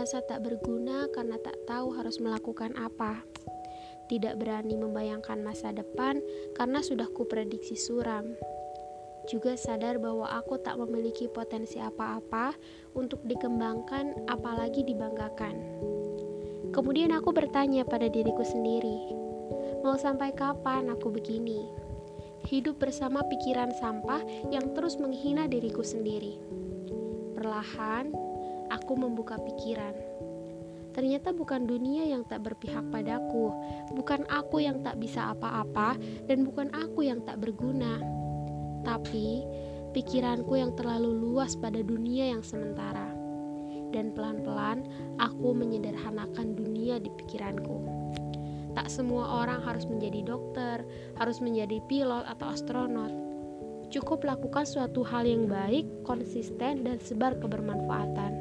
merasa tak berguna karena tak tahu harus melakukan apa. Tidak berani membayangkan masa depan karena sudah kuprediksi suram. Juga sadar bahwa aku tak memiliki potensi apa-apa untuk dikembangkan, apalagi dibanggakan. Kemudian aku bertanya pada diriku sendiri, mau sampai kapan aku begini? Hidup bersama pikiran sampah yang terus menghina diriku sendiri. Perlahan, aku membuka pikiran. Ternyata bukan dunia yang tak berpihak padaku, bukan aku yang tak bisa apa-apa, dan bukan aku yang tak berguna, tapi pikiranku yang terlalu luas pada dunia yang sementara. Dan pelan-pelan aku menyederhanakan dunia di pikiranku. Tak semua orang harus menjadi dokter, harus menjadi pilot atau astronot. Cukup lakukan suatu hal yang baik, konsisten, dan sebar kebermanfaatan.